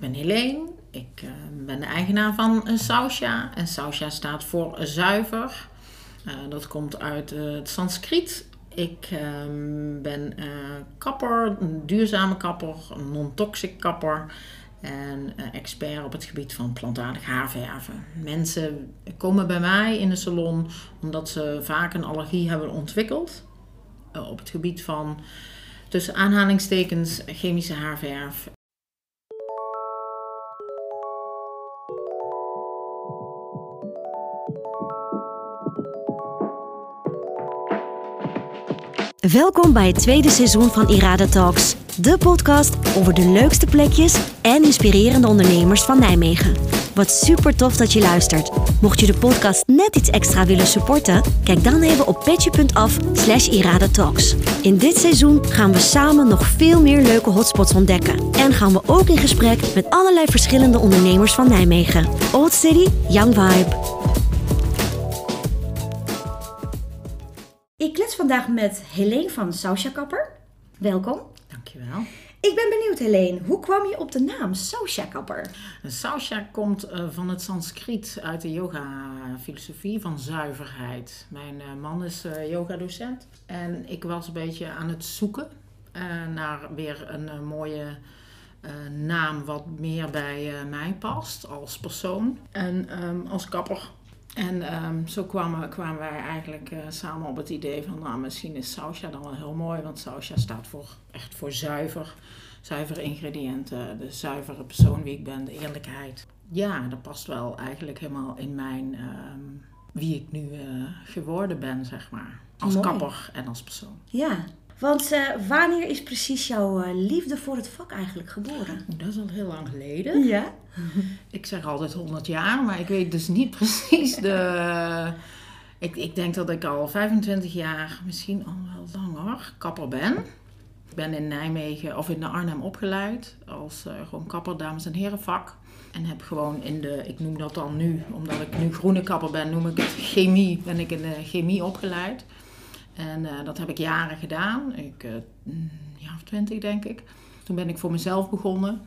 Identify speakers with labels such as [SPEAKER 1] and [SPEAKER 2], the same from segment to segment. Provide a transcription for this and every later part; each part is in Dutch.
[SPEAKER 1] ben Helene. Ik uh, ben de eigenaar van uh, Sausja. En Sausja staat voor zuiver. Uh, dat komt uit het Sanskriet. Ik ehm, ben kapper, een duurzame kapper, een non-toxic kapper. En expert op het gebied van plantaardig haarverven. Mensen komen bij mij in de salon omdat ze vaak een allergie hebben ontwikkeld. op het gebied van tussen aanhalingstekens chemische haarverf
[SPEAKER 2] Welkom bij het tweede seizoen van Irada Talks, de podcast over de leukste plekjes en inspirerende ondernemers van Nijmegen. Wat super tof dat je luistert. Mocht je de podcast net iets extra willen supporten, kijk dan even op petje.af slash. In dit seizoen gaan we samen nog veel meer leuke hotspots ontdekken. En gaan we ook in gesprek met allerlei verschillende ondernemers van Nijmegen. Old City, Young Vibe. Vandaag met Helene van Sausja Kapper. Welkom.
[SPEAKER 1] Dankjewel.
[SPEAKER 2] Ik ben benieuwd, Helene, hoe kwam je op de naam Sausja Kapper?
[SPEAKER 1] Sausja komt uh, van het Sanskriet uit de yoga-filosofie van zuiverheid. Mijn uh, man is uh, yogadocent en ik was een beetje aan het zoeken naar weer een mooie naam wat meer bij mij past als persoon en um, als kapper. En ehm, zo kwamen, kwamen wij eigenlijk uh, samen op het idee van, nou, misschien is sausja dan wel heel mooi, want sausja staat voor, echt voor zuiver, zuivere ingrediënten, de zuivere persoon wie ik ben, de eerlijkheid. Ja, dat past wel eigenlijk helemaal in mijn, ehm, wie ik nu uh, geworden ben, zeg maar. Als mooi. kapper en als persoon.
[SPEAKER 2] Ja, want uh, wanneer is precies jouw uh, liefde voor het vak eigenlijk geboren?
[SPEAKER 1] Dat is al heel lang geleden.
[SPEAKER 2] Ja.
[SPEAKER 1] Ik zeg altijd 100 jaar, maar ik weet dus niet precies de. Ik, ik denk dat ik al 25 jaar, misschien al wel langer, kapper ben. Ik ben in Nijmegen of in de Arnhem opgeleid als uh, gewoon kapper, dames en heren vak. En heb gewoon in de, ik noem dat dan nu, omdat ik nu groene kapper ben, noem ik het chemie, ben ik in de chemie opgeleid. En uh, dat heb ik jaren gedaan. Ik, uh, ja, of twintig denk ik. Toen ben ik voor mezelf begonnen.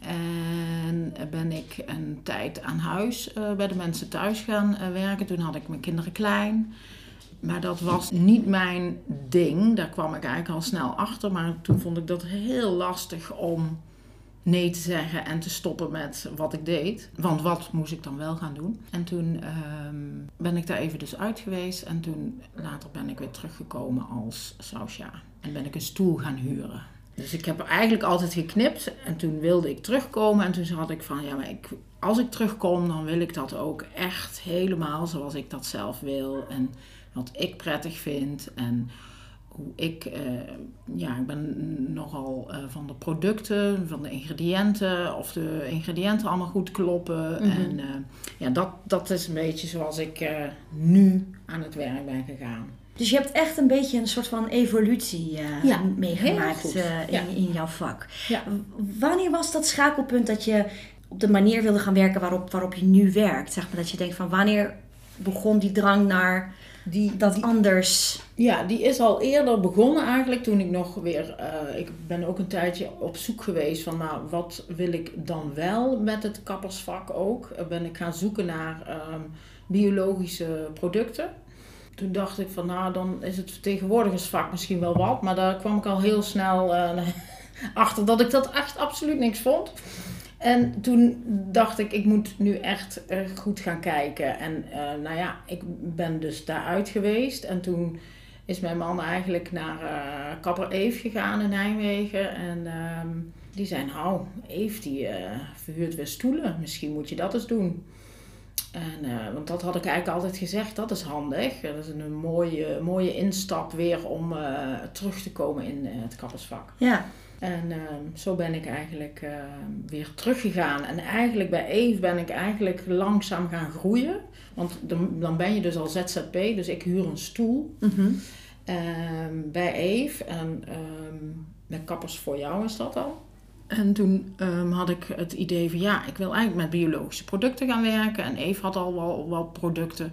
[SPEAKER 1] En ben ik een tijd aan huis bij de mensen thuis gaan werken. Toen had ik mijn kinderen klein. Maar dat was niet mijn ding. Daar kwam ik eigenlijk al snel achter. Maar toen vond ik dat heel lastig om nee te zeggen en te stoppen met wat ik deed. Want wat moest ik dan wel gaan doen? En toen um, ben ik daar even dus uit geweest. En toen later ben ik weer teruggekomen als sausja. En ben ik een stoel gaan huren. Dus ik heb eigenlijk altijd geknipt. En toen wilde ik terugkomen. En toen had ik van, ja, maar ik, als ik terugkom, dan wil ik dat ook echt helemaal zoals ik dat zelf wil. En wat ik prettig vind. En hoe ik, uh, ja, ik ben nogal uh, van de producten, van de ingrediënten, of de ingrediënten allemaal goed kloppen. Mm -hmm. En uh, ja, dat, dat is een beetje zoals ik nu aan het werk ben gegaan.
[SPEAKER 2] Dus je hebt echt een beetje een soort van evolutie
[SPEAKER 1] ja,
[SPEAKER 2] meegemaakt in,
[SPEAKER 1] ja.
[SPEAKER 2] in jouw vak.
[SPEAKER 1] Ja.
[SPEAKER 2] Wanneer was dat schakelpunt dat je op de manier wilde gaan werken waarop, waarop je nu werkt? Zeg maar dat je denkt van wanneer begon die drang naar die, dat anders?
[SPEAKER 1] Ja, die is al eerder begonnen eigenlijk toen ik nog weer... Uh, ik ben ook een tijdje op zoek geweest van nou, wat wil ik dan wel met het kappersvak ook. Uh, ben ik gaan zoeken naar um, biologische producten. Toen dacht ik van nou, dan is het vertegenwoordigersvak misschien wel wat. Maar daar kwam ik al heel snel uh, achter dat ik dat echt absoluut niks vond. En toen dacht ik, ik moet nu echt uh, goed gaan kijken. En uh, nou ja, ik ben dus daaruit geweest. En toen is mijn man eigenlijk naar uh, Kapper Eve gegaan in Nijmegen. En um, die zei, nou, Eve die verhuurt weer stoelen. Misschien moet je dat eens doen. En, want dat had ik eigenlijk altijd gezegd, dat is handig. Dat is een mooie, mooie instap weer om terug te komen in het kappersvak.
[SPEAKER 2] Ja.
[SPEAKER 1] En uh, zo ben ik eigenlijk uh, weer teruggegaan. En eigenlijk bij Eve ben ik eigenlijk langzaam gaan groeien. Want dan, ben je dus al ZZP, dus ik huur een stoel
[SPEAKER 2] mm -hmm.
[SPEAKER 1] uh, bij Eve. En met Kappers voor jou is dat al. En toen um, had ik het idee van ja, ik wil eigenlijk met biologische producten gaan werken. En Eve had al wel, wel producten.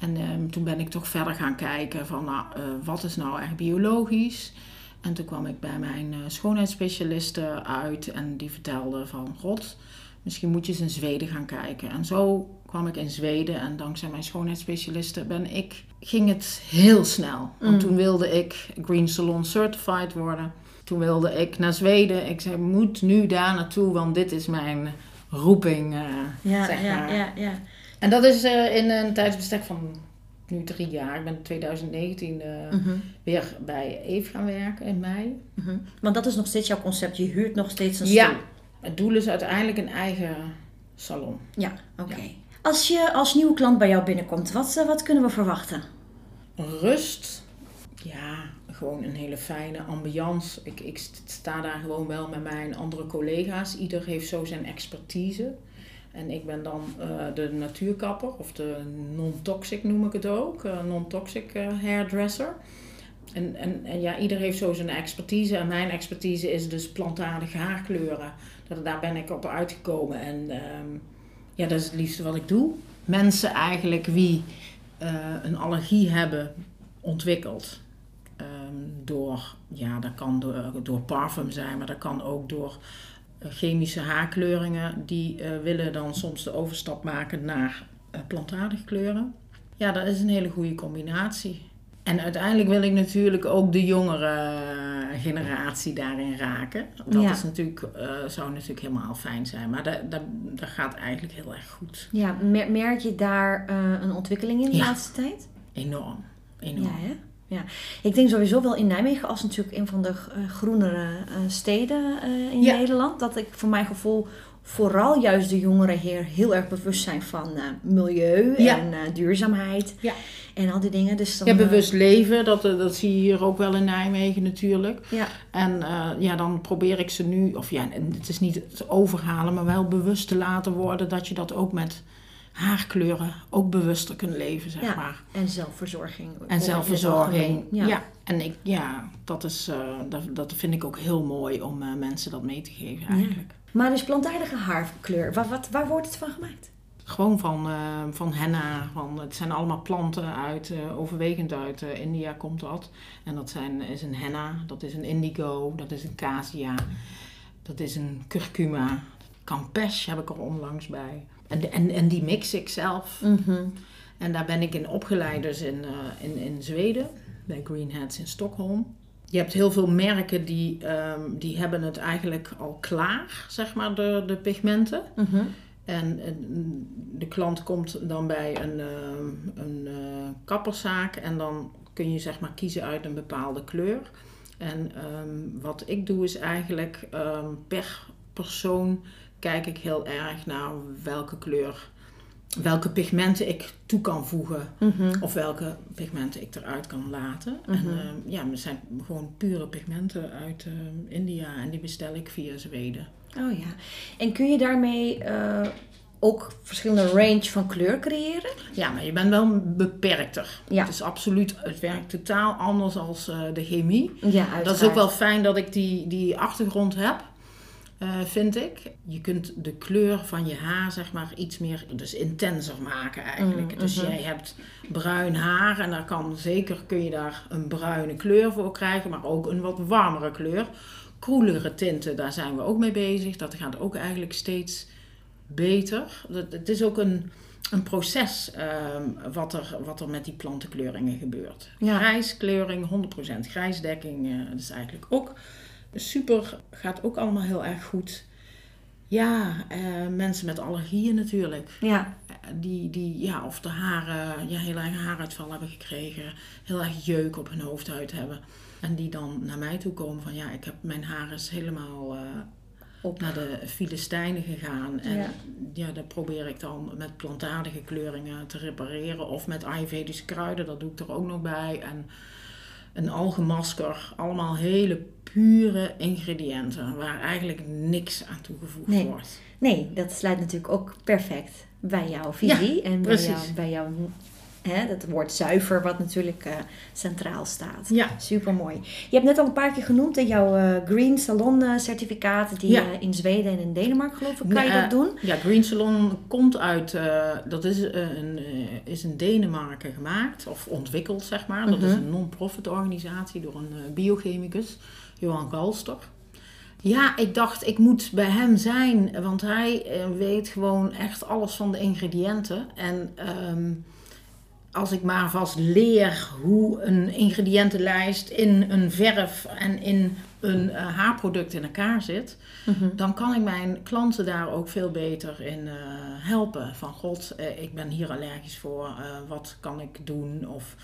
[SPEAKER 1] En um, toen ben ik toch verder gaan kijken van nou, wat is nou echt biologisch? En toen kwam ik bij mijn uh, schoonheidsspecialiste uit en die vertelde van... God, misschien moet je eens in Zweden gaan kijken. En zo kwam ik in Zweden en dankzij mijn schoonheidsspecialiste ben ik, ging het heel snel. Want
[SPEAKER 2] Mm.
[SPEAKER 1] toen wilde ik Green Salon Certified worden. Toen wilde ik naar Zweden. Ik zei, moet nu daar naartoe, want dit is mijn roeping, eh,
[SPEAKER 2] Ja,
[SPEAKER 1] zeg
[SPEAKER 2] ja,
[SPEAKER 1] maar.
[SPEAKER 2] ja, ja.
[SPEAKER 1] En dat is eh, in een tijdsbestek van nu drie jaar. Ik ben in 2019 eh,
[SPEAKER 2] Mhm,
[SPEAKER 1] weer bij Eve gaan werken in mei.
[SPEAKER 2] mhm. Want dat is nog steeds jouw concept. Je huurt nog steeds een
[SPEAKER 1] Ja,
[SPEAKER 2] stoel.
[SPEAKER 1] het doel is uiteindelijk een eigen salon.
[SPEAKER 2] Ja, oké. Als je als nieuwe klant bij jou binnenkomt, wat, eh, wat kunnen we verwachten?
[SPEAKER 1] Rust, ja, gewoon een hele fijne ambiance. Ik, ik sta daar gewoon wel met mijn andere collega's. Ieder heeft zo zijn expertise. En ik ben dan eh, de natuurkapper, of de non-toxic noem ik het ook. eh, non-toxic eh, hairdresser. En, en, en ja, ieder heeft zo zijn expertise. En mijn expertise is dus plantaardige haarkleuren. Dat, daar ben ik op uitgekomen. En ehm, ja, dat is het liefste wat ik doe. Mensen eigenlijk wie een allergie hebben ontwikkeld. Door, ja, dat kan door, door parfum zijn, maar dat kan ook door eh, chemische haarkleuringen. Die eh, willen dan soms de overstap maken naar eh, plantaardige kleuren. Ja, dat is een hele goede combinatie. En uiteindelijk wil ik natuurlijk ook de jongere generatie daarin raken. Dat
[SPEAKER 2] Ja.
[SPEAKER 1] is natuurlijk, zou natuurlijk helemaal fijn zijn. Maar dat, dat, dat gaat eigenlijk heel erg goed.
[SPEAKER 2] Ja, mer- merk je daar een ontwikkeling in de
[SPEAKER 1] Ja.
[SPEAKER 2] laatste tijd?
[SPEAKER 1] Enorm. Enorm.
[SPEAKER 2] Ja, hè? Ja. Ik denk sowieso wel in Nijmegen als natuurlijk een van de eh, groenere eh, steden eh, in
[SPEAKER 1] Ja.
[SPEAKER 2] Nederland. Dat ik voor mijn gevoel vooral juist de jongeren hier heel erg bewust zijn van milieu
[SPEAKER 1] Ja.
[SPEAKER 2] en duurzaamheid
[SPEAKER 1] Ja.
[SPEAKER 2] en al die dingen. Dus dan,
[SPEAKER 1] Ja, bewust leven, dat, dat zie je hier ook wel in Nijmegen natuurlijk.
[SPEAKER 2] ja,
[SPEAKER 1] En ja, dan probeer ik ze nu, of ja, en het is niet het overhalen, maar wel bewust te laten worden dat je dat ook met haarkleuren ook bewuster kunt leven, zeg
[SPEAKER 2] Ja.
[SPEAKER 1] maar.
[SPEAKER 2] en zelfverzorging.
[SPEAKER 1] En zelfverzorging. Ja.
[SPEAKER 2] Ja.
[SPEAKER 1] en ik, ja, dat, is, eh, dat, dat vind ik ook heel mooi om eh, mensen dat mee te geven eigenlijk.
[SPEAKER 2] Maar dus plantaardige haarkleur, waar, wat, waar wordt het van gemaakt?
[SPEAKER 1] Gewoon van, eh, van henna. Van, het zijn allemaal planten uit, overwegend uit India komt dat. En dat zijn, is een henna, dat is een indigo, dat is een cassia, dat is een curcuma. Campeche heb ik er onlangs bij. En, en, en die mix ik zelf. En daar ben ik in opgeleid dus in, eh, in, in Zweden, bij Green Hats in Stockholm. Je hebt heel veel merken die, ehm, die hebben het eigenlijk al klaar, zeg maar, de, de pigmenten.
[SPEAKER 2] Mhm.
[SPEAKER 1] En de klant komt dan bij een, ehm, een eh, kapperszaak en dan kun je zeg maar kiezen uit een bepaalde kleur. En ehm, wat ik doe is eigenlijk per persoon kijk ik heel erg naar welke kleur, welke pigmenten ik toe kan voegen.
[SPEAKER 2] Mhm.
[SPEAKER 1] Of welke pigmenten ik eruit kan laten. En ehm, ja, het zijn gewoon pure pigmenten uit ehm, India en die bestel ik via Zweden.
[SPEAKER 2] Oh ja. En kun je daarmee eh, ook verschillende range van kleur creëren?
[SPEAKER 1] Ja, maar je bent wel beperkter.
[SPEAKER 2] Ja.
[SPEAKER 1] Het is absoluut, het werkt totaal anders als eh, de chemie.
[SPEAKER 2] Ja, uiteraard.
[SPEAKER 1] Dat is ook wel fijn dat ik die, die achtergrond heb, eh, vind ik. Je kunt de kleur van je haar, zeg maar, iets meer, dus intenser maken eigenlijk.
[SPEAKER 2] Mm,
[SPEAKER 1] Dus
[SPEAKER 2] mhm.
[SPEAKER 1] jij hebt bruin haar en daar kan zeker, kun je daar een bruine kleur voor krijgen, maar ook een wat warmere kleur. Koelere tinten, daar zijn we ook mee bezig. Dat gaat ook eigenlijk steeds beter. Dat- Het is ook een, een proces ehm, wat, er, wat er met die plantenkleuringen gebeurt.
[SPEAKER 2] Ja.
[SPEAKER 1] Grijskleuring, 100% grijsdekking, eh, dat is eigenlijk ook super. Gaat ook allemaal heel erg goed. Ja, eh, mensen met allergieën natuurlijk.
[SPEAKER 2] Ja,
[SPEAKER 1] Eh, Die, die ja, of de haren, ja, heel erg haaruitval hebben gekregen. Heel erg jeuk op hun hoofdhuid hebben. En die dan naar mij toe komen van ja, ik heb mijn haar is helemaal eh,
[SPEAKER 2] Op.
[SPEAKER 1] naar de Filistijnen gegaan. En
[SPEAKER 2] Ja.
[SPEAKER 1] ja. dat probeer ik dan met plantaardige kleuringen te repareren. Of met Ayurvedische kruiden, dat doe ik er ook nog bij. En een algemasker. Allemaal hele pure ingrediënten waar eigenlijk niks aan toegevoegd
[SPEAKER 2] Nee.
[SPEAKER 1] wordt.
[SPEAKER 2] nee, dat sluit natuurlijk ook perfect bij jouw visie en bij, jou, bij jouw hè, dat woord zuiver, wat natuurlijk eh, centraal staat.
[SPEAKER 1] Ja.
[SPEAKER 2] Super mooi. Je hebt net al een paar keer genoemd in jouw eh, Green Salon eh, certificaat, die
[SPEAKER 1] Ja.
[SPEAKER 2] in Zweden en in Denemarken geloof ik, kan je dat doen?
[SPEAKER 1] Ja, Green Salon komt uit, dat is, een, is in Denemarken gemaakt, of ontwikkeld zeg maar. Dat is
[SPEAKER 2] Mhm.
[SPEAKER 1] een non-profit organisatie door een biochemicus, Johan Galster. Ja, ik dacht ik moet bij hem zijn, want hij weet gewoon echt alles van de ingrediënten. En ehm, als ik maar vast leer hoe een ingrediëntenlijst in een verf en in een eh, haarproduct in elkaar zit,
[SPEAKER 2] Mhm.
[SPEAKER 1] dan kan ik mijn klanten daar ook veel beter in eh, helpen. Van god, eh, ik ben hier allergisch voor, wat kan ik doen? Of,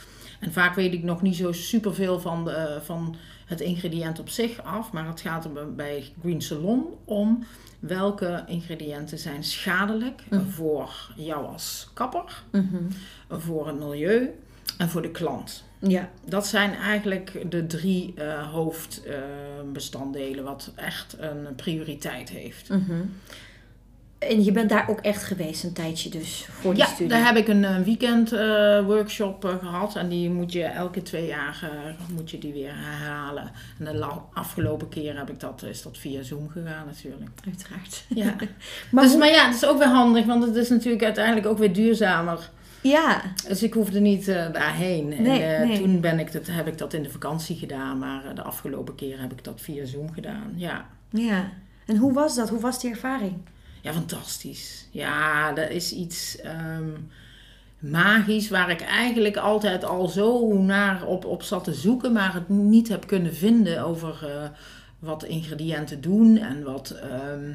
[SPEAKER 1] en vaak weet ik nog niet zo superveel van, de, van het ingrediënt op zich af, maar het gaat er bij- bij Green Salon om welke ingrediënten zijn schadelijk
[SPEAKER 2] Mhm.
[SPEAKER 1] voor jou als kapper,
[SPEAKER 2] Mhm.
[SPEAKER 1] voor het milieu en voor de klant.
[SPEAKER 2] Ja.
[SPEAKER 1] Dat zijn eigenlijk de drie eh, hoofdbestanddelen wat echt een prioriteit heeft.
[SPEAKER 2] Mhm. En je bent daar ook echt geweest een tijdje dus, voor die
[SPEAKER 1] Ja,
[SPEAKER 2] studie?
[SPEAKER 1] daar heb ik een eh, weekend eh, workshop eh, gehad en die moet je elke twee jaar moet je die weer herhalen. En de afgelopen keer heb ik dat, is dat via Zoom gegaan natuurlijk.
[SPEAKER 2] Uiteraard.
[SPEAKER 1] Ja.
[SPEAKER 2] Maar
[SPEAKER 1] dus,
[SPEAKER 2] hoe-
[SPEAKER 1] maar ja, het is ook weer handig, want het is natuurlijk uiteindelijk ook weer duurzamer.
[SPEAKER 2] Ja,
[SPEAKER 1] Dus ik hoefde niet daarheen. En,
[SPEAKER 2] Nee, nee.
[SPEAKER 1] Toen ben ik dat, heb ik dat in de vakantie gedaan, maar de afgelopen keer heb ik dat via Zoom gedaan. Ja.
[SPEAKER 2] ja. En hoe was dat? Hoe was die ervaring?
[SPEAKER 1] Ja, fantastisch. Ja, dat is iets ehm, magisch waar ik eigenlijk altijd al zo naar op, op zat te zoeken, maar het niet heb kunnen vinden over eh, wat ingrediënten doen en wat, ehm,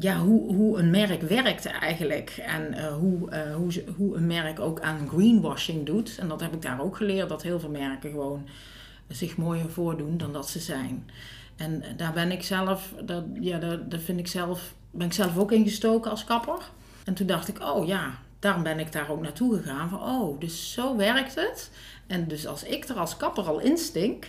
[SPEAKER 1] ja, hoe, hoe een merk werkt eigenlijk. En eh, hoe, eh, hoe, hoe een merk ook aan greenwashing doet. En dat heb ik daar ook geleerd, dat heel veel merken gewoon zich mooier voordoen dan dat ze zijn. En daar ben ik zelf, dat, ja, daar, daar vind ik zelf, ben ik zelf ook ingestoken als kapper. En toen dacht ik, oh ja, daarom ben ik daar ook naartoe gegaan. Van, oh, dus zo werkt het. En dus als ik er als kapper al instink,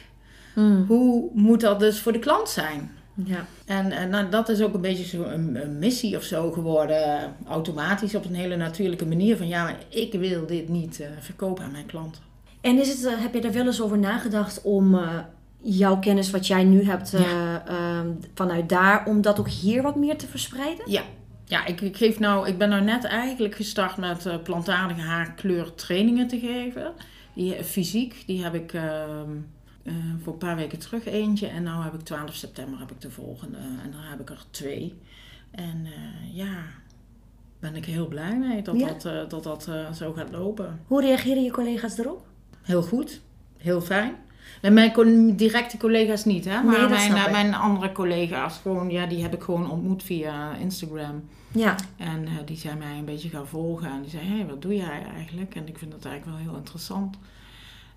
[SPEAKER 1] hoe moet dat dus voor de klant zijn?
[SPEAKER 2] Ja.
[SPEAKER 1] En, en nou, dat is ook een beetje zo een, een missie of zo geworden, automatisch op een hele natuurlijke manier. Van ja, ik wil dit niet eh, verkopen aan mijn klanten.
[SPEAKER 2] En is het, eh, heb je daar wel eens over nagedacht om eh, jouw kennis wat jij nu hebt eh, ehm, vanuit daar, om dat ook hier wat meer te verspreiden?
[SPEAKER 1] Ja, ja ik, ik, geef nou, ik ben nou net eigenlijk gestart met eh, plantaardige haarkleur trainingen te geven. Die eh, fysiek, die heb ik ehm, eh, voor een paar weken terug eentje. En nu heb ik 12 september heb ik de volgende. En dan heb ik er twee. En ja, ben ik heel blij mee dat
[SPEAKER 2] Ja.
[SPEAKER 1] dat, dat, dat zo gaat lopen.
[SPEAKER 2] Hoe reageren je collega's erop?
[SPEAKER 1] Heel goed, heel fijn. En mijn directe collega's niet, hè? Maar mijn, eh, mijn andere collega's, gewoon, ja, die heb ik gewoon ontmoet via Instagram.
[SPEAKER 2] Ja,
[SPEAKER 1] En eh, die zijn mij een beetje gaan volgen. En die zei, hé, hey, wat doe jij eigenlijk? En ik vind dat eigenlijk wel heel interessant.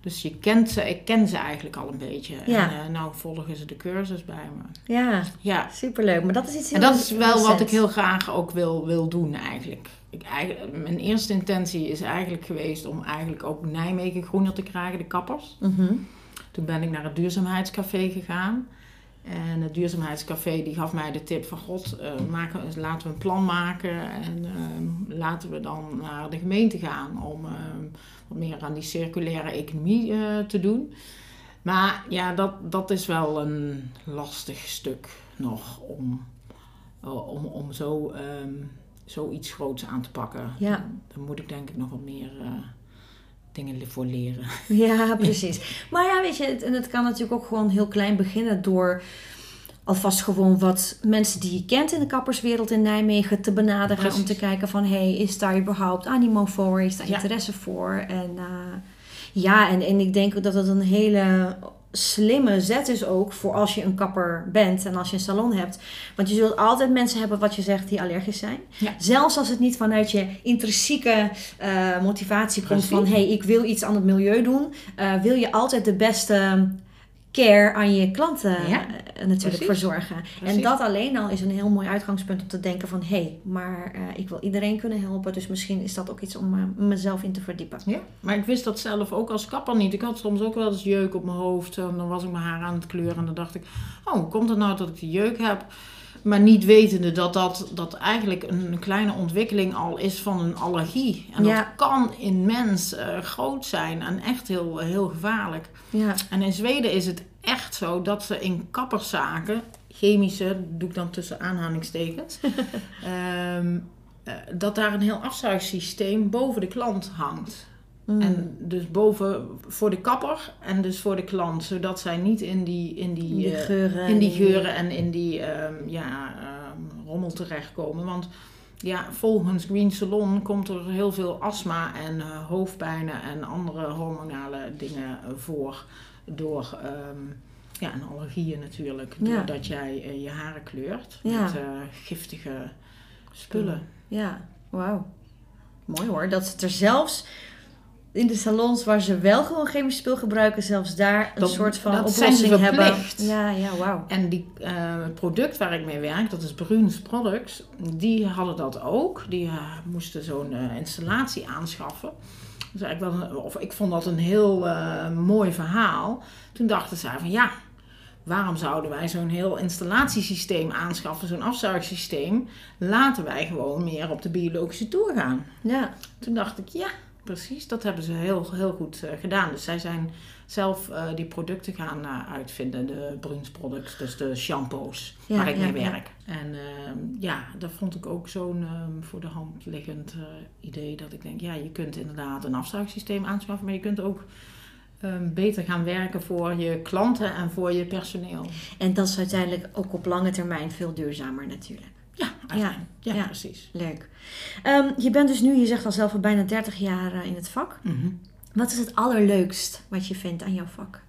[SPEAKER 1] Dus je kent ze, ik ken ze eigenlijk al een beetje.
[SPEAKER 2] Ja.
[SPEAKER 1] En uh, nou volgen ze de cursus bij me.
[SPEAKER 2] ja,
[SPEAKER 1] Ja.
[SPEAKER 2] superleuk. Maar dat is iets heel
[SPEAKER 1] En dat is wel wat ik heel graag ook wil, wil doen eigenlijk. Ik, eigenlijk. Mijn eerste intentie is eigenlijk geweest om eigenlijk ook Nijmegen groener te krijgen, de kappers.
[SPEAKER 2] Mhm.
[SPEAKER 1] Toen ben ik naar het duurzaamheidscafé gegaan. En het duurzaamheidscafé die gaf mij de tip van God, eh, maken, laten we een plan maken en eh, laten we dan naar de gemeente gaan om eh, wat meer aan die circulaire economie eh, te doen. Maar ja, dat, dat is wel een lastig stuk nog om, eh, om, om zo, ehm, zoiets groots aan te pakken.
[SPEAKER 2] Ja.
[SPEAKER 1] Daar moet ik denk ik nog wat meer dingen voor leren.
[SPEAKER 2] Ja, precies. Maar ja, weet je, het, en het kan natuurlijk ook gewoon heel klein beginnen door alvast gewoon wat mensen die je kent in de kapperswereld in Nijmegen te benaderen.
[SPEAKER 1] Precies.
[SPEAKER 2] Om te kijken van, hé, hey, is daar überhaupt animo voor? Is daar
[SPEAKER 1] Ja.
[SPEAKER 2] interesse voor? En eh, ja, en, en ik denk ook dat het een hele slimme zet is ook voor als je een kapper bent en als je een salon hebt. Want je zult altijd mensen hebben, wat je zegt, die allergisch zijn.
[SPEAKER 1] Ja.
[SPEAKER 2] Zelfs als het niet vanuit je intrinsieke eh, motivatie komt van... Hé, hey, ik wil iets aan het milieu doen. eh, wil je altijd de beste care aan je klanten
[SPEAKER 1] Ja,
[SPEAKER 2] eh, natuurlijk
[SPEAKER 1] precies.
[SPEAKER 2] verzorgen. En
[SPEAKER 1] Precies.
[SPEAKER 2] dat alleen al is een heel mooi uitgangspunt om te denken van... hé, hey, maar eh, ik wil iedereen kunnen helpen. Dus misschien is dat ook iets om eh, mezelf in te verdiepen.
[SPEAKER 1] Ja, maar ik wist dat zelf ook als kapper niet. Ik had soms ook wel eens jeuk op mijn hoofd. En dan was ik mijn haar aan het kleuren. En dan dacht ik, oh, hoe komt het nou dat ik die jeuk heb? Maar niet wetende dat dat, dat eigenlijk een kleine ontwikkeling al is van een allergie. En
[SPEAKER 2] Ja.
[SPEAKER 1] dat kan immens eh, groot zijn en echt heel, heel gevaarlijk.
[SPEAKER 2] Ja.
[SPEAKER 1] En in Zweden is het echt zo dat ze in kapperszaken, chemische, doe ik dan tussen aanhalingstekens, ehm, eh, dat daar een heel afzuigsysteem boven de klant hangt.
[SPEAKER 2] Mm.
[SPEAKER 1] En dus boven voor de kapper en dus voor de klant, zodat zij niet in die, in die,
[SPEAKER 2] In die
[SPEAKER 1] eh,
[SPEAKER 2] geuren.
[SPEAKER 1] in die
[SPEAKER 2] en
[SPEAKER 1] geuren en in die ehm, ja, ehm, rommel terechtkomen. Want ja, volgens Green Salon komt er heel veel astma en eh, hoofdpijnen en andere hormonale dingen eh, voor. Door ehm, ja, en allergieën natuurlijk.
[SPEAKER 2] Ja.
[SPEAKER 1] Doordat jij je haren kleurt
[SPEAKER 2] Ja.
[SPEAKER 1] met giftige spullen.
[SPEAKER 2] Ja, wauw. Mooi hoor. Dat ze het er zelfs in de salons waar ze wel gewoon chemisch spul gebruiken, zelfs daar een
[SPEAKER 1] Dat-
[SPEAKER 2] soort van
[SPEAKER 1] dat zijn ze
[SPEAKER 2] oplossing hebben. Ja, ja, wauw.
[SPEAKER 1] En die, eh, product waar ik mee werk, dat is Bruns Products, die hadden dat ook. Die eh, moesten zo'n eh, installatie aanschaffen. Dus eigenlijk wel, een- of ik vond dat een heel mooi verhaal. Toen dachten zij van ja, waarom zouden wij zo'n heel installatiesysteem aanschaffen, zo'n afzuigsysteem? Laten wij gewoon meer op de biologische toer gaan.
[SPEAKER 2] Ja,
[SPEAKER 1] Toen dacht ik, ja, precies, dat hebben ze heel, heel goed eh, gedaan. Dus zij zijn zelf eh, die producten gaan eh, uitvinden, de Bruins Products, dus de shampoos
[SPEAKER 2] Ja,
[SPEAKER 1] waar ik
[SPEAKER 2] ja,
[SPEAKER 1] mee
[SPEAKER 2] ja.
[SPEAKER 1] werk. En ehm, ja, dat vond ik ook zo'n ehm, voor de hand liggend idee dat ik denk, ja, je kunt inderdaad een afzuigsysteem aanschaffen, maar je kunt ook ehm, beter gaan werken voor je klanten en voor je personeel.
[SPEAKER 2] en dat is uiteindelijk ook op lange termijn veel duurzamer natuurlijk.
[SPEAKER 1] Ja, ja,
[SPEAKER 2] ja.
[SPEAKER 1] precies.
[SPEAKER 2] Leuk. Ehm, je bent dus nu, je zegt al zelf, al bijna 30 jaar eh, in het vak.
[SPEAKER 1] Mhm.
[SPEAKER 2] Wat is het allerleukst wat je vindt aan jouw vak?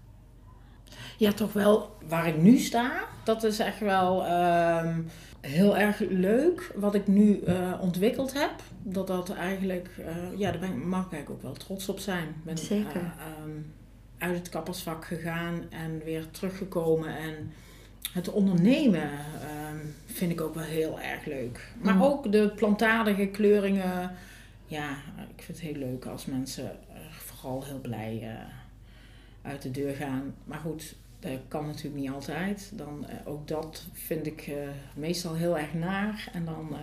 [SPEAKER 1] Ja, toch wel waar ik nu sta. Dat is echt wel ehm, heel erg leuk wat ik nu eh, ontwikkeld heb. Dat dat eigenlijk, eh, ja, daar ben ik, mag ik eigenlijk ook wel trots op zijn. Ben
[SPEAKER 2] Zeker.
[SPEAKER 1] eh, ehm, uit het kappersvak gegaan en weer teruggekomen. En het ondernemen ehm, vind ik ook wel heel erg leuk. Maar
[SPEAKER 2] Mm.
[SPEAKER 1] ook de plantaardige kleuringen. Ja, ik vind het heel leuk als mensen eh, vooral heel blij eh, uit de deur gaan. Maar goed, dat kan natuurlijk niet altijd. Dan, eh, ook dat vind ik meestal heel erg naar. En dan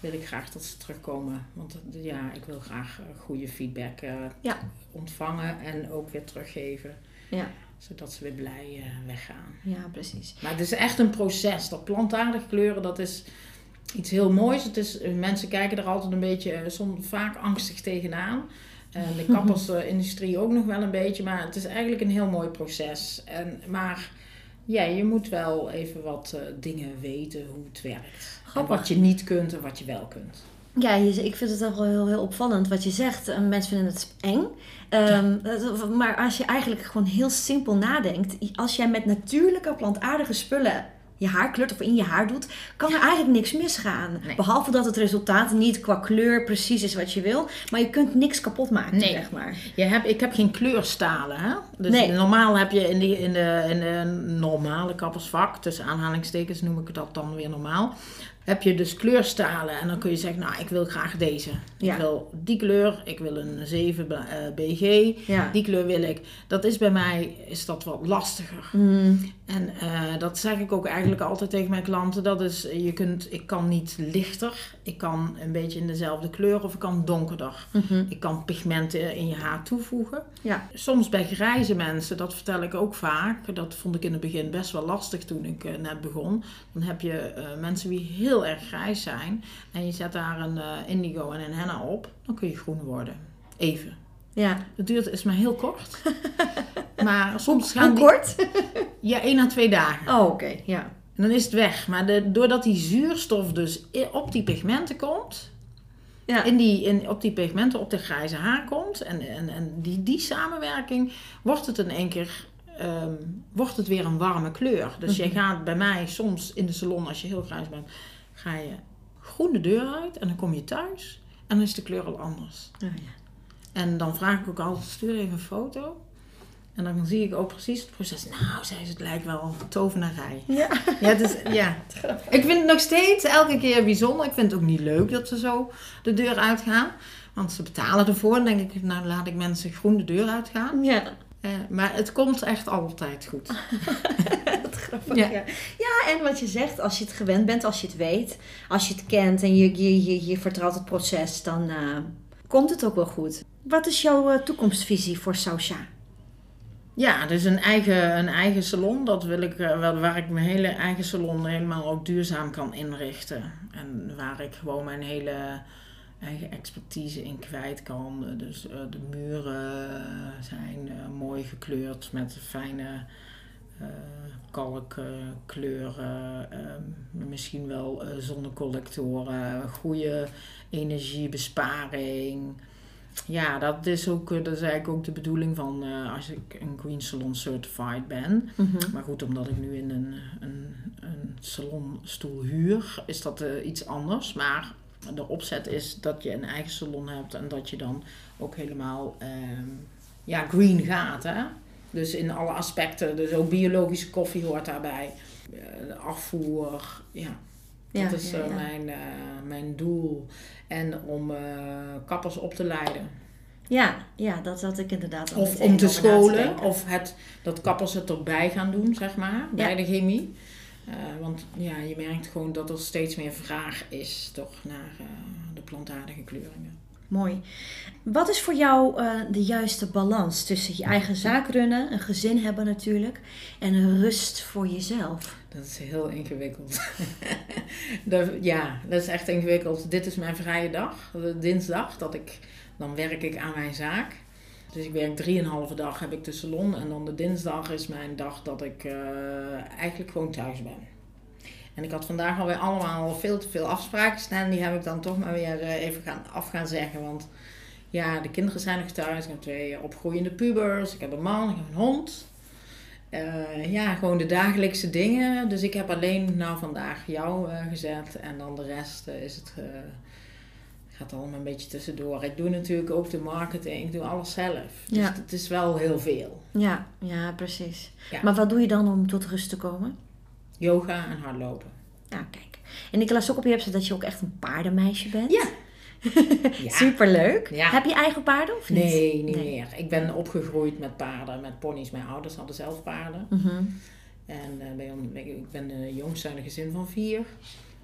[SPEAKER 1] wil ik graag dat ze terugkomen. Want ja, ik wil graag goede feedback
[SPEAKER 2] Ja.
[SPEAKER 1] ontvangen en ook weer teruggeven.
[SPEAKER 2] Ja.
[SPEAKER 1] Zodat ze weer blij eh, weggaan.
[SPEAKER 2] Ja, precies.
[SPEAKER 1] Maar het is echt een proces. Dat plantaardig kleuren, dat is iets heel moois. Het is, eh, mensen kijken er altijd een beetje, eh, soms vaak angstig tegenaan. En de kappersindustrie ook nog wel een beetje. Maar het is eigenlijk een heel mooi proces. En, maar ja, je moet wel even wat dingen weten hoe het werkt. En wat je niet kunt en wat je wel kunt.
[SPEAKER 2] Ja, je, ik vind het toch wel heel, heel opvallend wat je zegt. Eh, mensen vinden het eng. Ehm, dat- Maar als je eigenlijk gewoon heel simpel nadenkt. Als jij met natuurlijke plantaardige spullen je haar kleurt of in je haar doet, kan er eigenlijk niks misgaan.
[SPEAKER 1] Nee.
[SPEAKER 2] Behalve dat het resultaat niet qua kleur precies is wat je wil. Maar je kunt niks kapot maken,
[SPEAKER 1] Nee.
[SPEAKER 2] zeg maar.
[SPEAKER 1] Je hebt, ik heb geen kleurstalen. Hè? Dus
[SPEAKER 2] Nee.
[SPEAKER 1] normaal heb je in, die, in, de, in de normale kappersvak, tussen aanhalingstekens noem ik dat dan weer normaal. Heb je dus kleurstalen en dan kun je zeggen, nou ik wil graag deze.
[SPEAKER 2] Ja.
[SPEAKER 1] Ik wil die kleur, ik wil een 7 eh, BG,
[SPEAKER 2] Ja.
[SPEAKER 1] die kleur wil ik. Dat is bij mij is dat wat lastiger.
[SPEAKER 2] Mm,
[SPEAKER 1] En eh, dat zeg ik ook eigenlijk altijd tegen mijn klanten. Dat is, je kunt, ik kan niet lichter, ik kan een beetje in dezelfde kleur of ik kan donkerder.
[SPEAKER 2] mhm.
[SPEAKER 1] Ik kan pigmenten in je haar toevoegen.
[SPEAKER 2] Ja.
[SPEAKER 1] Soms bij grijze mensen, dat vertel ik ook vaak. Dat vond ik in het begin best wel lastig toen ik eh, net begon. Dan heb je eh, mensen die heel erg grijs zijn. En je zet daar een eh, indigo en een henna op. Dan kun je groen worden. Even.
[SPEAKER 2] Ja.
[SPEAKER 1] Het duurt is maar heel kort. maar soms gaan
[SPEAKER 2] Hoe
[SPEAKER 1] die...
[SPEAKER 2] kort?
[SPEAKER 1] Ja, één à twee dagen.
[SPEAKER 2] Oh, oké. Ja.
[SPEAKER 1] En dan is het weg. Maar de, doordat die zuurstof dus op die pigmenten komt,
[SPEAKER 2] Ja.
[SPEAKER 1] in die, in, op die pigmenten op de grijze haar komt, en, en, en die, die samenwerking, wordt het in één keer ehm, wordt het weer een warme kleur. Dus je
[SPEAKER 2] Mhm.
[SPEAKER 1] gaat bij mij soms in de salon, als je heel grijs bent, ga je groen de deur uit en dan kom je thuis en dan is de kleur al anders.
[SPEAKER 2] Oh, ja.
[SPEAKER 1] En dan vraag ik ook altijd, stuur even een foto. En dan zie ik ook precies het proces. Nou, zei ze, het lijkt wel tovenarij.
[SPEAKER 2] Ja.
[SPEAKER 1] Ja, het is, ja. Ik vind het nog steeds elke keer bijzonder. Ik vind het ook niet leuk dat ze zo de deur uitgaan. Want ze betalen ervoor. Dan denk ik, nou laat ik mensen groen de deur uitgaan.
[SPEAKER 2] Ja.
[SPEAKER 1] Eh, maar het komt echt altijd goed.
[SPEAKER 2] Wat grappig,
[SPEAKER 1] Ja.
[SPEAKER 2] ja. ja. en wat je zegt, als je het gewend bent, als je het weet, als je het kent en je, je, je, je vertrouwt het proces, dan eh, komt het ook wel goed. Wat is jouw eh, toekomstvisie voor Sausha?
[SPEAKER 1] Ja, dus een eigen, een eigen salon, dat wil ik, waar ik mijn hele eigen salon helemaal ook duurzaam kan inrichten. En waar ik gewoon mijn hele eigen expertise in kwijt kan. Eh, Dus eh, de muren zijn eh, mooi gekleurd met fijne eh kalkkleuren. ehm, misschien wel eh, zonnecollectoren, goede energiebesparing. Ja, dat is, ook, eh, dat is eigenlijk ook de bedoeling van eh, als ik een Green Salon Certified ben. Maar goed, omdat ik nu in een, een, een salonstoel huur, is dat eh, iets anders. Maar de opzet is dat je een eigen salon hebt en dat je dan ook helemaal ehm, ja, green gaat. Hè? Dus in alle aspecten, dus ook biologische koffie hoort daarbij. Eh, afvoer, ja.
[SPEAKER 2] Ja,
[SPEAKER 1] dat is
[SPEAKER 2] ja,
[SPEAKER 1] eh,
[SPEAKER 2] ja.
[SPEAKER 1] Mijn, eh, mijn doel. En om eh, kappers op te leiden.
[SPEAKER 2] Ja, ja, dat had ik inderdaad al
[SPEAKER 1] Of om te scholen, of het, dat kappers het erbij gaan doen, zeg maar, bij de chemie. Eh, want ja, je merkt gewoon dat er steeds meer vraag is toch naar eh, de plantaardige kleuringen.
[SPEAKER 2] Mooi. Wat is voor jou eh, de juiste balans tussen je eigen zaak runnen, een gezin hebben natuurlijk, en rust voor jezelf?
[SPEAKER 1] Dat is heel ingewikkeld. De- ja, dat is echt ingewikkeld. Dit is mijn vrije dag, dinsdag, dat ik, dan werk ik aan mijn zaak. Dus ik werk drieënhalve dag heb ik de salon en dan de dinsdag is mijn dag dat ik eh, eigenlijk gewoon thuis ben. En ik had vandaag alweer allemaal veel te veel afspraken staan. Die heb ik dan toch maar weer eh, even gaan, af gaan zeggen. Want ja, de kinderen zijn nog thuis. Ik heb twee opgroeiende pubers. Ik heb een man, ik heb een hond. Eh, ja, gewoon de dagelijkse dingen. Dus ik heb alleen nou vandaag jou gezet. En dan de rest is het, gaat allemaal een beetje tussendoor. Ik doe natuurlijk ook de marketing. Ik doe alles zelf. Dus
[SPEAKER 2] Ja.
[SPEAKER 1] het is wel heel veel.
[SPEAKER 2] Ja, ja, precies.
[SPEAKER 1] Ja.
[SPEAKER 2] Maar wat doe je dan om tot rust te komen?
[SPEAKER 1] Yoga en hardlopen.
[SPEAKER 2] Ja, kijk. En ik las ook op je website dat je ook echt een paardenmeisje bent.
[SPEAKER 1] Ja. Ja.
[SPEAKER 2] Superleuk.
[SPEAKER 1] Ja.
[SPEAKER 2] Heb je eigen paarden of niet?
[SPEAKER 1] Nee, niet meer. Ik ben opgegroeid met paarden, met ponies. Mijn ouders hadden zelf paarden.
[SPEAKER 2] Mhm.
[SPEAKER 1] En eh, bij ons- ik ben de jongste uit een gezin van vier.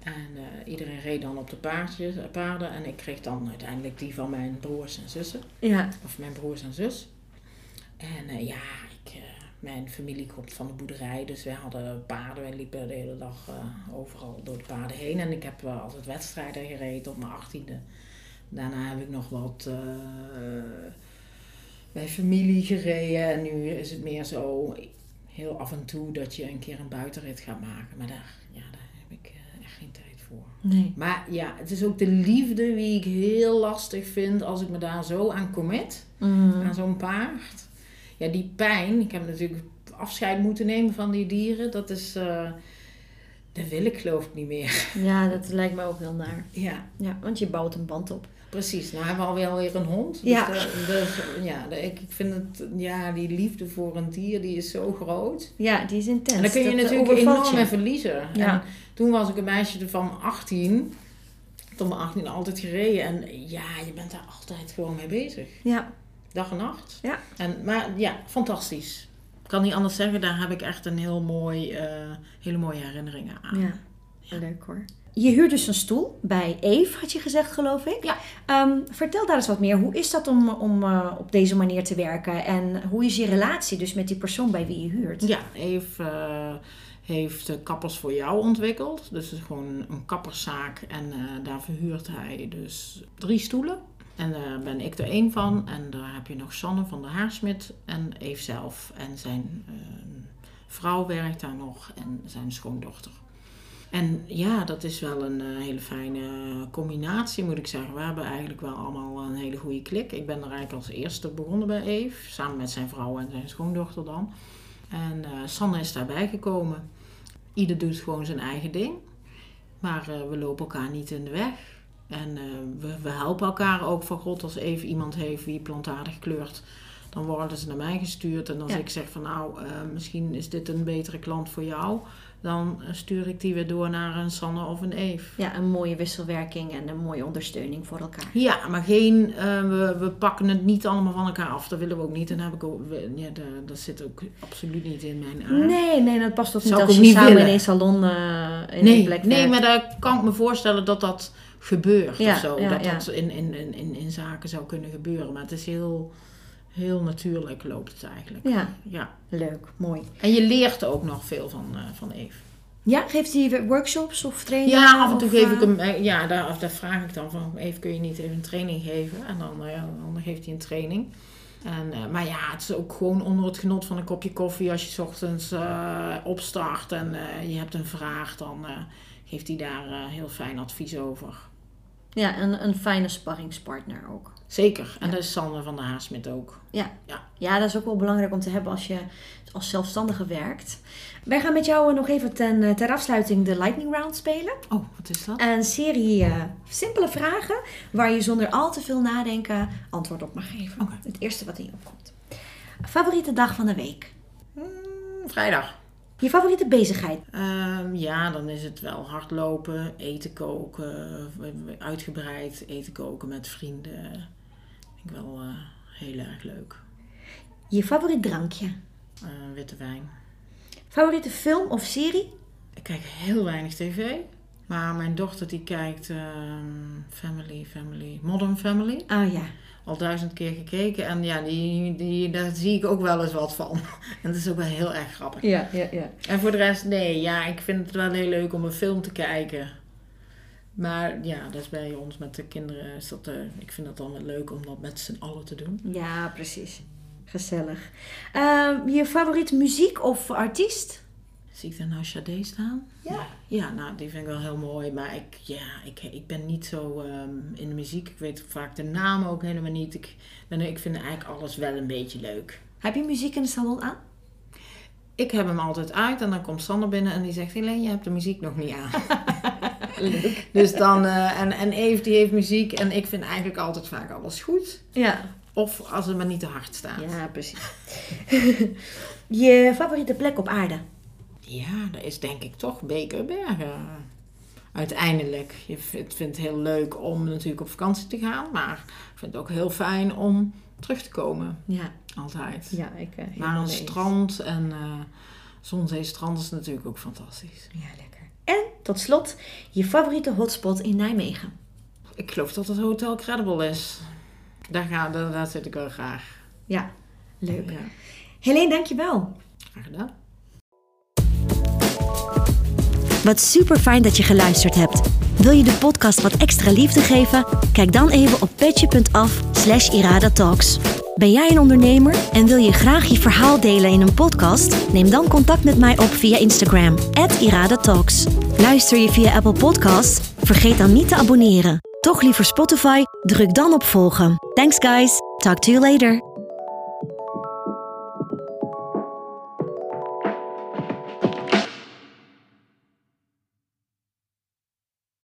[SPEAKER 1] En eh, iedereen reed dan op de paardjes, eh, paarden. En ik kreeg dan uiteindelijk die van mijn broers en zussen.
[SPEAKER 2] Ja.
[SPEAKER 1] Of mijn broers en zus. En eh, ja, ik, mijn familie komt van de boerderij. Dus wij hadden paarden. Wij liepen de hele dag overal door de paarden heen. En ik heb wel altijd wedstrijden gereden op mijn achttiende. Daarna heb ik nog wat bij familie gereden. En nu is het meer zo heel af en toe dat je een keer een buitenrit gaat maken. Maar daar, ja, daar heb ik eh, echt geen tijd voor.
[SPEAKER 2] Nee.
[SPEAKER 1] Maar ja, het is ook de liefde wie ik heel lastig vind als ik me daar zo aan commit.
[SPEAKER 2] Mhm.
[SPEAKER 1] Aan zo'n paard. Ja, die pijn. Ik heb natuurlijk afscheid moeten nemen van die dieren. Dat is... eh, dat wil ik geloof ik niet meer.
[SPEAKER 2] Ja, dat lijkt me ook heel naar.
[SPEAKER 1] Ja,
[SPEAKER 2] Ja, want je bouwt een band op.
[SPEAKER 1] precies. Nou hebben we alweer alweer een hond. Dus
[SPEAKER 2] Ja.
[SPEAKER 1] de- ja, de- ik, vind het... Ja, die liefde voor een dier, die is zo groot.
[SPEAKER 2] Ja, die is intens.
[SPEAKER 1] En daar kun je
[SPEAKER 2] Dat,
[SPEAKER 1] natuurlijk enorm in verliezen.
[SPEAKER 2] Ja.
[SPEAKER 1] En toen was ik een meisje van 18. Tot mijn 18 altijd gereden. En ja, je bent daar altijd gewoon mee bezig.
[SPEAKER 2] Ja,
[SPEAKER 1] Dag en nacht.
[SPEAKER 2] Ja.
[SPEAKER 1] En, maar ja, fantastisch. Ik kan niet anders zeggen, daar heb ik echt een heel mooi, eh, hele mooie herinneringen aan.
[SPEAKER 2] ja. Leuk hoor. Je huurt dus een stoel bij Eve, had je gezegd, geloof ik.
[SPEAKER 1] Ja.
[SPEAKER 2] Ehm, vertel daar eens wat meer. Hoe is dat om, om eh, op deze manier te werken? En hoe is je relatie dus met die persoon bij wie je huurt?
[SPEAKER 1] Ja, Eve eh, heeft eh, Kappers voor jou ontwikkeld. Dus het is gewoon een kapperszaak en daar verhuurt hij dus drie stoelen. En daar ben ik er één van. En daar heb je nog Sanne van de Haarsmit en Eve zelf. En zijn eh, vrouw werkt daar nog en zijn schoondochter. En ja, dat is wel een eh, hele fijne combinatie, moet ik zeggen. We hebben eigenlijk wel allemaal een hele goede klik. Ik ben er eigenlijk als eerste begonnen bij Eve, samen met zijn vrouw en zijn schoondochter dan. En eh, Sanne is daarbij gekomen. Ieder doet gewoon zijn eigen ding. Maar eh, we lopen elkaar niet in de weg. En we, we helpen elkaar ook van God. Als even iemand heeft wie plantaardig kleurt, dan worden ze naar mij gestuurd. En als
[SPEAKER 2] Ja.
[SPEAKER 1] ik zeg van nou, misschien is dit een betere klant voor jou. Dan stuur ik die weer door naar een Sanne of een Eve.
[SPEAKER 2] Ja, een mooie wisselwerking en een mooie ondersteuning voor elkaar.
[SPEAKER 1] Ja, maar geen, eh, we, we pakken het niet allemaal van elkaar af. Dat willen we ook niet. En heb ik ook, ja, dat, dat zit ook absoluut niet in mijn aard.
[SPEAKER 2] Nee, nee, dat past ook niet als
[SPEAKER 1] ook
[SPEAKER 2] je
[SPEAKER 1] niet
[SPEAKER 2] samen
[SPEAKER 1] willen.
[SPEAKER 2] in één salon eh in
[SPEAKER 1] nee,
[SPEAKER 2] één plek
[SPEAKER 1] nee, maar daar kan ik me voorstellen dat dat gebeurt
[SPEAKER 2] Ja,
[SPEAKER 1] of zo.
[SPEAKER 2] ja,
[SPEAKER 1] dat
[SPEAKER 2] ja.
[SPEAKER 1] dat in, in, in, in, in zaken zou kunnen gebeuren. Maar het is heel, heel natuurlijk loopt het eigenlijk.
[SPEAKER 2] Ja,
[SPEAKER 1] Ja.
[SPEAKER 2] leuk, mooi.
[SPEAKER 1] En je leert ook nog veel van, eh, van Eve.
[SPEAKER 2] Ja, geeft hij workshops of trainingen?
[SPEAKER 1] Ja, af en toe
[SPEAKER 2] of,
[SPEAKER 1] geef
[SPEAKER 2] eh,
[SPEAKER 1] ik hem, eh, ja, daar, daar vraag ik dan van, even kun je niet even een training geven? En dan, eh, dan geeft hij een training. En, eh, maar ja, het is ook gewoon onder het genot van een kopje koffie. Als je 's ochtends eh, opstart en eh, je hebt een vraag, dan eh, geeft hij daar eh, heel fijn advies over.
[SPEAKER 2] Ja, een, een fijne sparringspartner ook.
[SPEAKER 1] Zeker. En
[SPEAKER 2] Ja.
[SPEAKER 1] dat is Sanne van de Haarsmit ook.
[SPEAKER 2] Ja.
[SPEAKER 1] Ja.
[SPEAKER 2] ja, dat is ook wel belangrijk om te hebben als je als zelfstandige werkt. Wij gaan met jou eh, nog even ten, eh, ter afsluiting de Lightning Round spelen.
[SPEAKER 1] Oh, wat is dat?
[SPEAKER 2] Een serie eh, simpele vragen waar je zonder al te veel nadenken antwoord op mag geven. Het eerste wat in je opkomt. Favoriete dag van de week?
[SPEAKER 1] Hmm, vrijdag.
[SPEAKER 2] Je favoriete bezigheid?
[SPEAKER 1] Ehm, ja, dan is het wel hardlopen, eten koken, uitgebreid eten koken met vrienden. Vind ik wel eh, heel erg leuk.
[SPEAKER 2] Je favoriet drankje?
[SPEAKER 1] Eh, witte wijn.
[SPEAKER 2] Favoriete film of serie?
[SPEAKER 1] Ik kijk heel weinig tv. Maar mijn dochter die kijkt ehm, Family, Family, Modern Family.
[SPEAKER 2] Ah ja.
[SPEAKER 1] Al duizend keer gekeken. En ja, die, die, daar zie ik ook wel eens wat van. En dat is ook wel heel erg grappig.
[SPEAKER 2] Ja, ja, ja.
[SPEAKER 1] En voor de rest, nee, ja, ik vind het wel heel leuk om een film te kijken. Maar ja, dat is bij ons met de kinderen. Is dat, eh, ik vind dat dan wel leuk om dat met z'n allen te doen.
[SPEAKER 2] Ja, precies. Gezellig. Ehm, je favoriet muziek of artiest?
[SPEAKER 1] Zie ik daar nou Sade staan?
[SPEAKER 2] Ja.
[SPEAKER 1] Ja, nou, die vind ik wel heel mooi. Maar ik, ja, ik, ik ben niet zo ehm, in de muziek. Ik weet vaak de namen ook helemaal niet. Ik, ben, ik vind eigenlijk alles wel een beetje leuk.
[SPEAKER 2] Heb je muziek in de salon aan?
[SPEAKER 1] Ik heb hem altijd uit en dan komt Sander binnen en die zegt... Helene, je hebt de muziek nog niet aan.
[SPEAKER 2] Leuk.
[SPEAKER 1] Dus dan... eh, en, en Eve die heeft muziek en ik vind eigenlijk altijd vaak alles goed.
[SPEAKER 2] Ja.
[SPEAKER 1] Of als het maar niet te hard staat.
[SPEAKER 2] Ja, precies. je favoriete plek op aarde?
[SPEAKER 1] Ja, dat is denk ik toch Bekerbergen. Uiteindelijk. Je vindt, vindt het heel leuk om natuurlijk op vakantie te gaan. Maar ik vind het ook heel fijn om terug te komen.
[SPEAKER 2] Ja,
[SPEAKER 1] Altijd.
[SPEAKER 2] ja ik uh,
[SPEAKER 1] Naar een strand en uh, Zonzee-strand is natuurlijk ook fantastisch.
[SPEAKER 2] Ja, lekker. En tot slot, je favoriete hotspot in Nijmegen?
[SPEAKER 1] Ik geloof dat het Hotel Credible is. Daar, ga, daar, daar zit ik wel graag.
[SPEAKER 2] Ja, leuk.
[SPEAKER 1] Ja.
[SPEAKER 2] Helene, dankjewel.
[SPEAKER 1] Graag gedaan.
[SPEAKER 2] Wat super fijn dat je geluisterd hebt. Wil je de podcast wat extra liefde geven? Kijk dan even op petje.af slash iradatalks. Ben jij een ondernemer en wil je graag je verhaal delen in een podcast? Neem dan contact met mij op via Instagram, iradatalks. Luister je via Apple Podcasts? Vergeet dan niet te abonneren. Toch liever Spotify? Druk dan op volgen. Thanks guys, talk to you later.